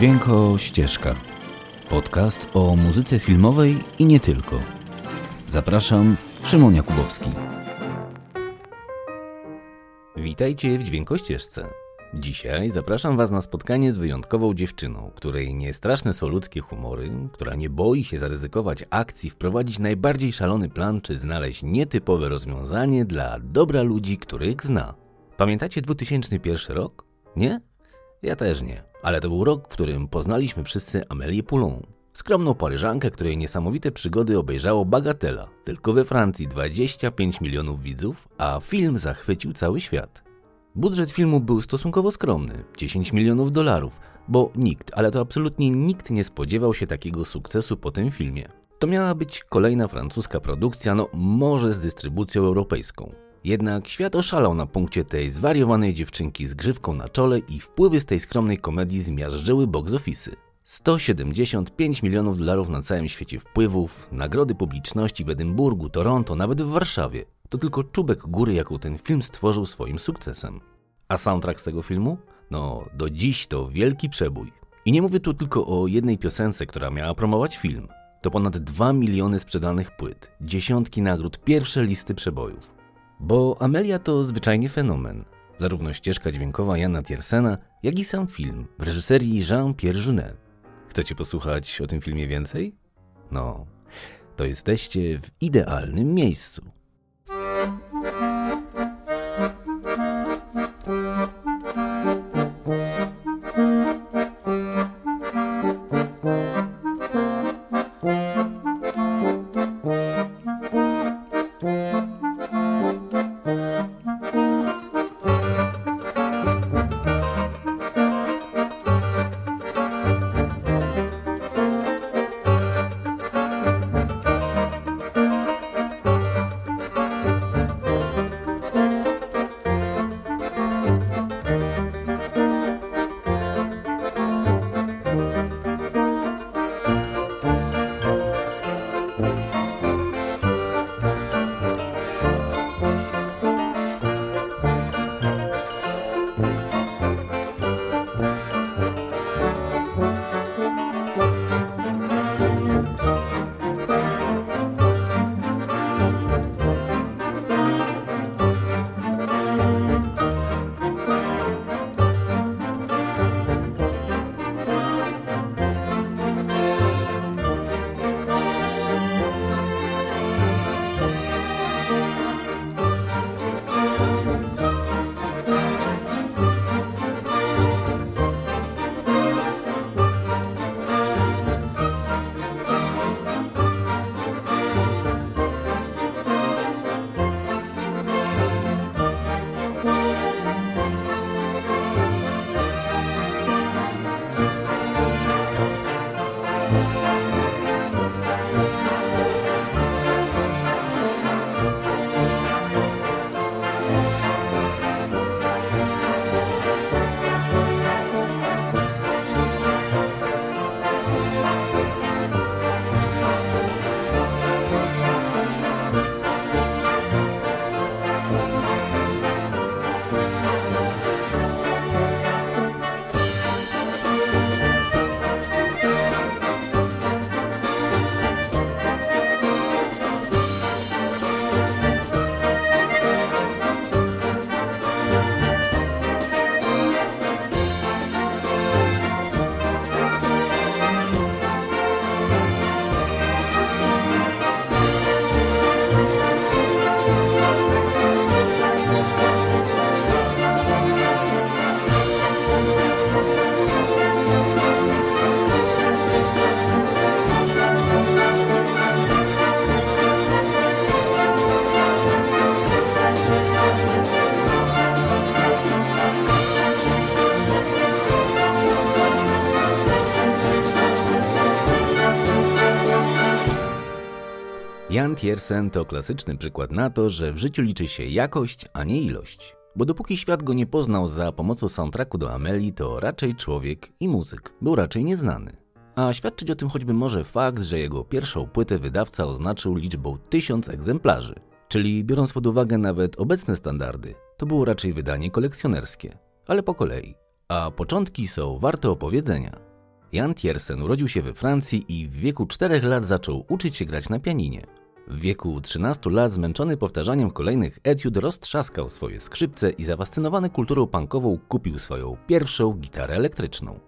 Dźwięko Ścieżka. Podcast o muzyce filmowej i nie tylko. Zapraszam, Szymon Jakubowski. Witajcie w Dźwięko Ścieżce. Dzisiaj zapraszam Was na spotkanie z wyjątkową dziewczyną, której niestraszne są ludzkie humory, która nie boi się zaryzykować akcji, wprowadzić najbardziej szalony plan czy znaleźć nietypowe rozwiązanie dla dobra ludzi, których zna. Pamiętacie 2001 rok? Nie? Ja też nie. Ale to był rok, w którym poznaliśmy wszyscy Amelię Poulon. Skromną Paryżankę, której niesamowite przygody obejrzało Bagatela. Tylko we Francji 25 milionów widzów, a film zachwycił cały świat. Budżet filmu był stosunkowo skromny 10 milionów dolarów, bo nikt, ale to absolutnie nikt nie spodziewał się takiego sukcesu po tym filmie. To miała być kolejna francuska produkcja, no może z dystrybucją europejską. Jednak świat oszalał na punkcie tej zwariowanej dziewczynki z grzywką na czole i wpływy z tej skromnej komedii zmiażdżyły box office'y. 175 milionów dolarów na całym świecie wpływów, nagrody publiczności w Edynburgu, Toronto, nawet w Warszawie. To tylko czubek góry, jaką ten film stworzył swoim sukcesem. A soundtrack z tego filmu? No, do dziś to wielki przebój. I nie mówię tu tylko o jednej piosence, która miała promować film. To ponad 2 miliony sprzedanych płyt, dziesiątki nagród, pierwsze listy przebojów. Bo Amelia to zwyczajnie fenomen. Zarówno ścieżka dźwiękowa Jana Tiersena, jak i sam film w reżyserii Jean-Pierre Junet. Chcecie posłuchać o tym filmie więcej? No, to jesteście w idealnym miejscu. Tiersen to klasyczny przykład na to, że w życiu liczy się jakość, a nie ilość. Bo dopóki świat go nie poznał za pomocą soundtracku do Ameli, to raczej człowiek i muzyk był raczej nieznany. A świadczyć o tym choćby może fakt, że jego pierwszą płytę wydawca oznaczył liczbą tysiąc egzemplarzy. Czyli biorąc pod uwagę nawet obecne standardy, to było raczej wydanie kolekcjonerskie. Ale po kolei. A początki są warte opowiedzenia. Jan Tiersen urodził się we Francji i w wieku 4 lat zaczął uczyć się grać na pianinie. W wieku 13 lat, zmęczony powtarzaniem kolejnych etiud, roztrzaskał swoje skrzypce i zafascynowany kulturą punkową kupił swoją pierwszą gitarę elektryczną.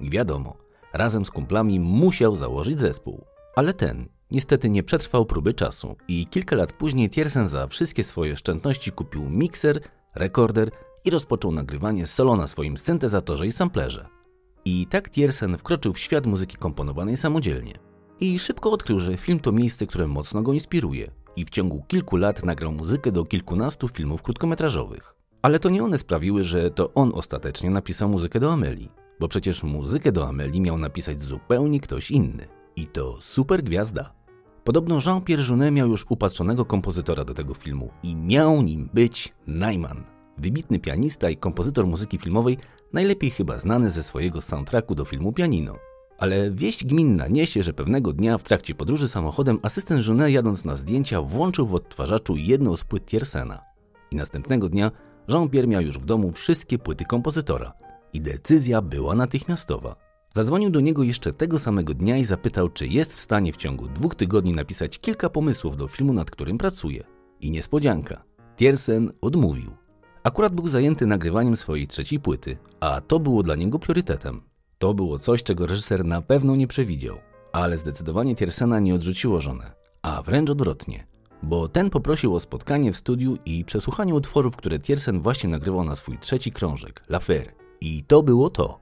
I wiadomo, razem z kumplami musiał założyć zespół. Ale ten niestety nie przetrwał próby czasu i kilka lat później Tiersen za wszystkie swoje oszczędności kupił mikser, rekorder i rozpoczął nagrywanie solo na swoim syntezatorze i samplerze. I tak Tiersen wkroczył w świat muzyki komponowanej samodzielnie. I szybko odkrył, że film to miejsce, które mocno go inspiruje. I w ciągu kilku lat nagrał muzykę do kilkunastu filmów krótkometrażowych. Ale to nie one sprawiły, że to on ostatecznie napisał muzykę do Amelii. Bo przecież muzykę do Amelii miał napisać zupełnie ktoś inny. I to super gwiazda. Podobno Jean-Pierre Jeunet miał już upatrzonego kompozytora do tego filmu i miał nim być Najman. Wybitny pianista i kompozytor muzyki filmowej, najlepiej chyba znany ze swojego soundtracku do filmu Pianino. Ale wieść gminna niesie, że pewnego dnia w trakcie podróży samochodem asystent Jeunet jadąc na zdjęcia włączył w odtwarzaczu jedną z płyt Tiersena. I następnego dnia Jean-Pierre miał już w domu wszystkie płyty kompozytora. I decyzja była natychmiastowa. Zadzwonił do niego jeszcze tego samego dnia i zapytał, czy jest w stanie w ciągu dwóch tygodni napisać kilka pomysłów do filmu, nad którym pracuje. I niespodzianka. Tiersen odmówił. Akurat był zajęty nagrywaniem swojej trzeciej płyty, a to było dla niego priorytetem. To było coś, czego reżyser na pewno nie przewidział, ale zdecydowanie Tiersena nie odrzuciło żonę, a wręcz odwrotnie, bo ten poprosił o spotkanie w studiu i przesłuchanie utworów, które Tiersen właśnie nagrywał na swój trzeci krążek, L'Affaire. I to było to.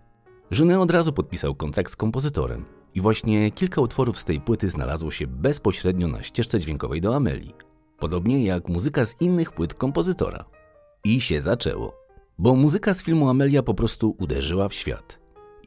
Żonę od razu podpisał kontrakt z kompozytorem i właśnie kilka utworów z tej płyty znalazło się bezpośrednio na ścieżce dźwiękowej do Amelii, podobnie jak muzyka z innych płyt kompozytora. I się zaczęło, bo muzyka z filmu Amelia po prostu uderzyła w świat.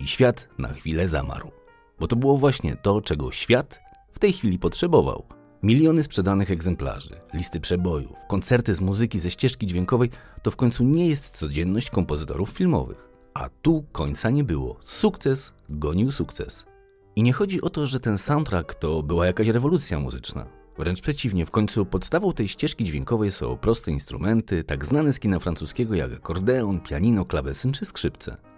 I świat na chwilę zamarł, bo to było właśnie to, czego świat w tej chwili potrzebował. Miliony sprzedanych egzemplarzy, listy przebojów, koncerty z muzyki ze ścieżki dźwiękowej to w końcu nie jest codzienność kompozytorów filmowych. A tu końca nie było. Sukces gonił sukces. I nie chodzi o to, że ten soundtrack to była jakaś rewolucja muzyczna. Wręcz przeciwnie, w końcu podstawą tej ścieżki dźwiękowej są proste instrumenty, tak znane z kina francuskiego jak akordeon, pianino, klawesyn czy skrzypce.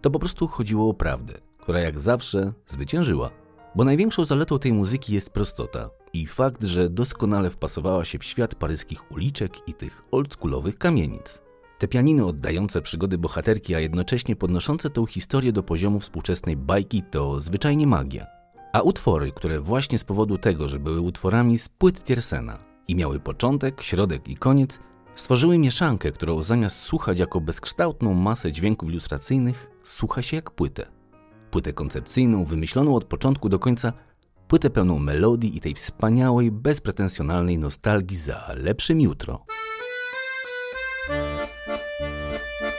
To po prostu chodziło o prawdę, która jak zawsze zwyciężyła. Bo największą zaletą tej muzyki jest prostota i fakt, że doskonale wpasowała się w świat paryskich uliczek i tych oldschoolowych kamienic. Te pianiny oddające przygody bohaterki, a jednocześnie podnoszące tą historię do poziomu współczesnej bajki to zwyczajnie magia. A utwory, które właśnie z powodu tego, że były utworami z płyt Tiersena i miały początek, środek i koniec, stworzyły mieszankę, którą zamiast słuchać jako bezkształtną masę dźwięków ilustracyjnych, słucha się jak płytę. Płytę koncepcyjną, wymyśloną od początku do końca, płytę pełną melodii i tej wspaniałej, bezpretensjonalnej nostalgii za lepszym jutro.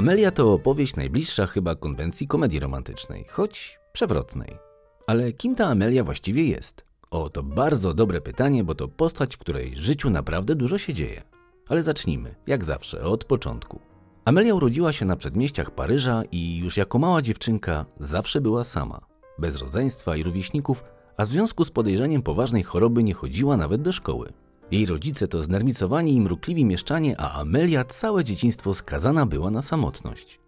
Amelia to opowieść najbliższa chyba konwencji komedii romantycznej, choć przewrotnej. Ale kim ta Amelia właściwie jest? O, to bardzo dobre pytanie, bo to postać, w której życiu naprawdę dużo się dzieje. Ale zacznijmy, jak zawsze, od początku. Amelia urodziła się na przedmieściach Paryża i już jako mała dziewczynka zawsze była sama, bez rodzeństwa i rówieśników, a w związku z podejrzeniem poważnej choroby nie chodziła nawet do szkoły. Jej rodzice to znerwicowani i mrukliwi mieszczanie, a Amelia całe dzieciństwo skazana była na samotność.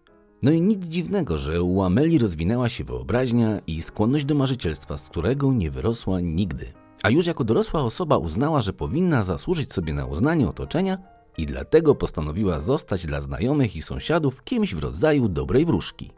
No i nic dziwnego, że u Amelii rozwinęła się wyobraźnia i skłonność do marzycielstwa, z którego nie wyrosła nigdy. A już jako dorosła osoba uznała, że powinna zasłużyć sobie na uznanie otoczenia i dlatego postanowiła zostać dla znajomych i sąsiadów kimś w rodzaju dobrej wróżki.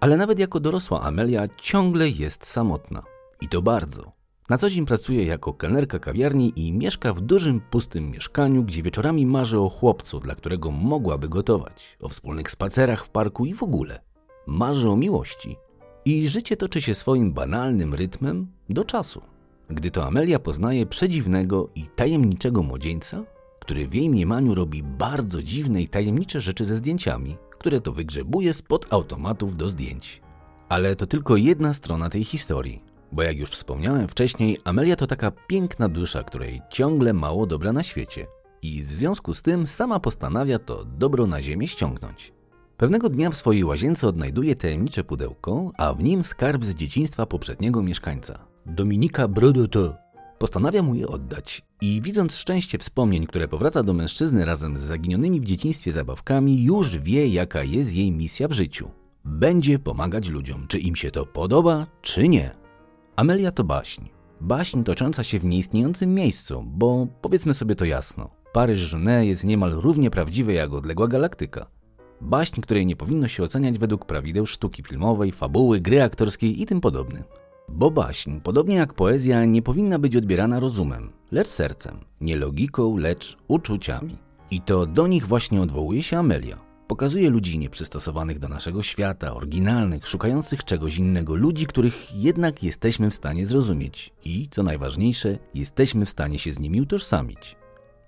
Ale nawet jako dorosła Amelia ciągle jest samotna. I to bardzo. Na co dzień pracuje jako kelnerka kawiarni i mieszka w dużym, pustym mieszkaniu, gdzie wieczorami marzy o chłopcu, dla którego mogłaby gotować, o wspólnych spacerach w parku i w ogóle. Marzy o miłości. I życie toczy się swoim banalnym rytmem do czasu, gdy to Amelia poznaje przedziwnego i tajemniczego młodzieńca, który w jej mniemaniu robi bardzo dziwne i tajemnicze rzeczy ze zdjęciami, które to wygrzebuje spod automatów do zdjęć. Ale to tylko jedna strona tej historii. Bo jak już wspomniałem wcześniej, Amelia to taka piękna dusza, której ciągle mało dobra na świecie. I w związku z tym sama postanawia to dobro na ziemię ściągnąć. Pewnego dnia w swojej łazience odnajduje tajemnicze pudełko, a w nim skarb z dzieciństwa poprzedniego mieszkańca. Dominika Brodoto. Postanawia mu je oddać i widząc szczęście wspomnień, które powraca do mężczyzny razem z zaginionymi w dzieciństwie zabawkami, już wie jaka jest jej misja w życiu. Będzie pomagać ludziom, czy im się to podoba, czy nie. Amelia to baśń. Baśń tocząca się w nieistniejącym miejscu, bo powiedzmy sobie to jasno. Paryż Junet jest niemal równie prawdziwy jak odległa galaktyka. Baśń, której nie powinno się oceniać według prawideł sztuki filmowej, fabuły, gry aktorskiej i tym podobnym. Bo baśń, podobnie jak poezja, nie powinna być odbierana rozumem, lecz sercem, nie logiką, lecz uczuciami. I to do nich właśnie odwołuje się Amelia. Pokazuje ludzi nieprzystosowanych do naszego świata, oryginalnych, szukających czegoś innego, ludzi, których jednak jesteśmy w stanie zrozumieć i, co najważniejsze, jesteśmy w stanie się z nimi utożsamić.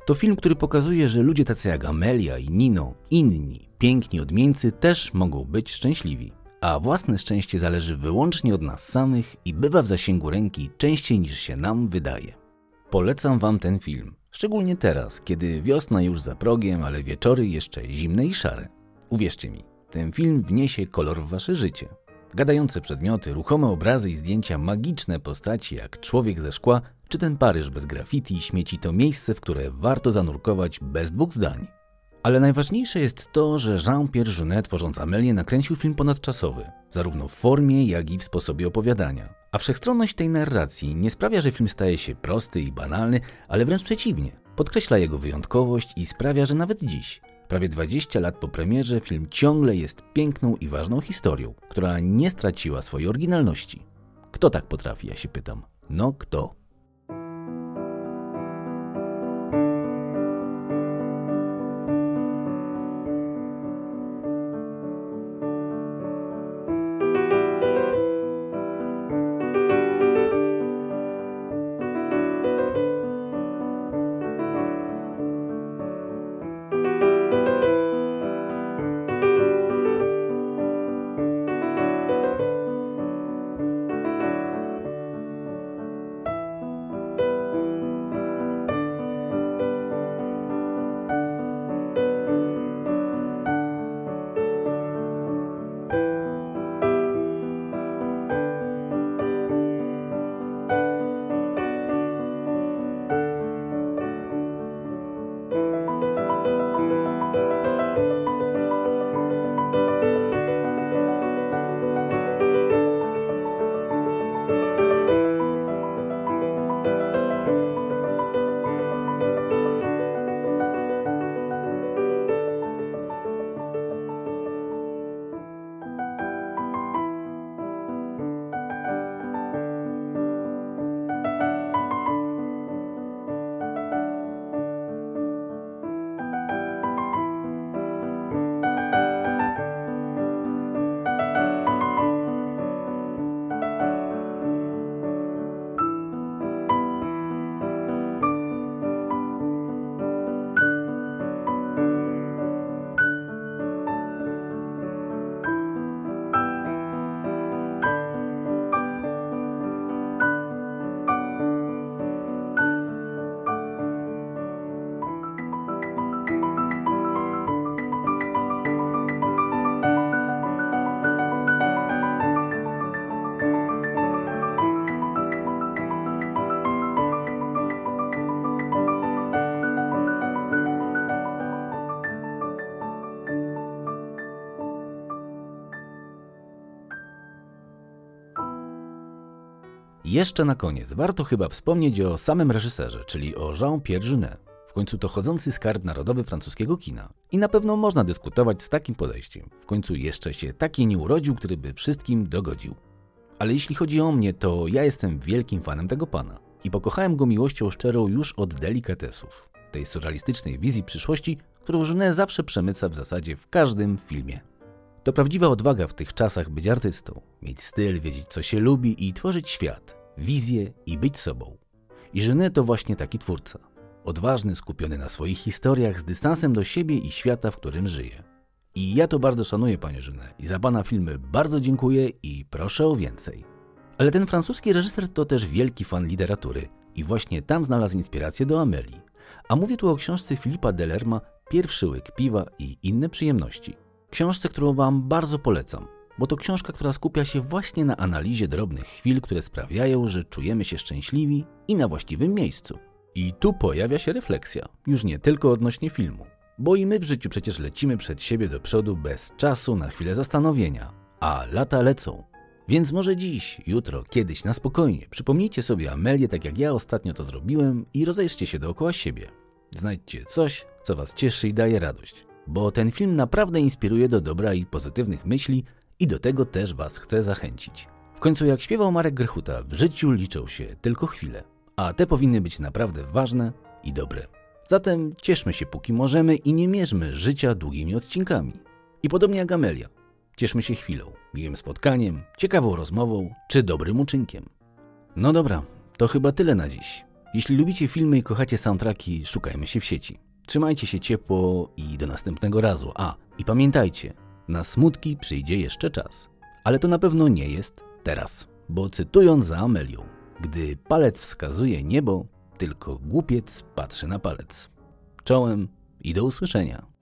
To film, który pokazuje, że ludzie tacy jak Amelia i Nino, inni, piękni odmieńcy też mogą być szczęśliwi. A własne szczęście zależy wyłącznie od nas samych i bywa w zasięgu ręki częściej niż się nam wydaje. Polecam Wam ten film. Szczególnie teraz, kiedy wiosna już za progiem, ale wieczory jeszcze zimne i szare. Uwierzcie mi, ten film wniesie kolor w wasze życie. Gadające przedmioty, ruchome obrazy i zdjęcia, magiczne postaci jak człowiek ze szkła, czy ten Paryż bez graffiti i śmieci to miejsce, w które warto zanurkować bez dwóch zdań. Ale najważniejsze jest to, że Jean-Pierre Jeunet, tworząc Amelię, nakręcił film ponadczasowy, zarówno w formie, jak i w sposobie opowiadania. A wszechstronność tej narracji nie sprawia, że film staje się prosty i banalny, ale wręcz przeciwnie. Podkreśla jego wyjątkowość i sprawia, że nawet dziś, prawie 20 lat po premierze, film ciągle jest piękną i ważną historią, która nie straciła swojej oryginalności. Kto tak potrafi, ja się pytam. No kto? Jeszcze na koniec warto chyba wspomnieć o samym reżyserze, czyli o Jean-Pierre Jeunet. W końcu to chodzący skarb narodowy francuskiego kina. I na pewno można dyskutować z takim podejściem. W końcu jeszcze się taki nie urodził, który by wszystkim dogodził. Ale jeśli chodzi o mnie, to ja jestem wielkim fanem tego pana. I pokochałem go miłością szczerą już od delikatesów. Tej surrealistycznej wizji przyszłości, którą Jeunet zawsze przemyca w zasadzie w każdym filmie. To prawdziwa odwaga w tych czasach być artystą, mieć styl, wiedzieć co się lubi i tworzyć świat, wizję i być sobą. I Genet to właśnie taki twórca. Odważny, skupiony na swoich historiach, z dystansem do siebie i świata, w którym żyje. I ja to bardzo szanuję, panie Genet, i za pana filmy bardzo dziękuję i proszę o więcej. Ale ten francuski reżyser to też wielki fan literatury i właśnie tam znalazł inspirację do Amelii. A mówię tu o książce Filipa Delerma Pierwszy łyk piwa i inne przyjemności. Książce, którą Wam bardzo polecam, bo to książka, która skupia się właśnie na analizie drobnych chwil, które sprawiają, że czujemy się szczęśliwi i na właściwym miejscu. I tu pojawia się refleksja, już nie tylko odnośnie filmu, bo i my w życiu przecież lecimy przed siebie do przodu bez czasu na chwilę zastanowienia, a lata lecą. Więc może dziś, jutro, kiedyś na spokojnie przypomnijcie sobie Amelię tak jak ja ostatnio to zrobiłem i rozejrzcie się dookoła siebie. Znajdźcie coś, co Was cieszy i daje radość bo ten film naprawdę inspiruje do dobra i pozytywnych myśli i do tego też Was chcę zachęcić. W końcu jak śpiewał Marek Grechuta, w życiu liczą się tylko chwile, a te powinny być naprawdę ważne i dobre. Zatem cieszmy się póki możemy i nie mierzmy życia długimi odcinkami. I podobnie jak Amelia, cieszmy się chwilą, miłym spotkaniem, ciekawą rozmową czy dobrym uczynkiem. No dobra, to chyba tyle na dziś. Jeśli lubicie filmy i kochacie soundtracki, szukajmy się w sieci. Trzymajcie się ciepło i do następnego razu. A, i pamiętajcie, na smutki przyjdzie jeszcze czas. Ale to na pewno nie jest teraz. Bo cytując za Amelią, gdy palec wskazuje niebo, tylko głupiec patrzy na palec. Czołem i do usłyszenia.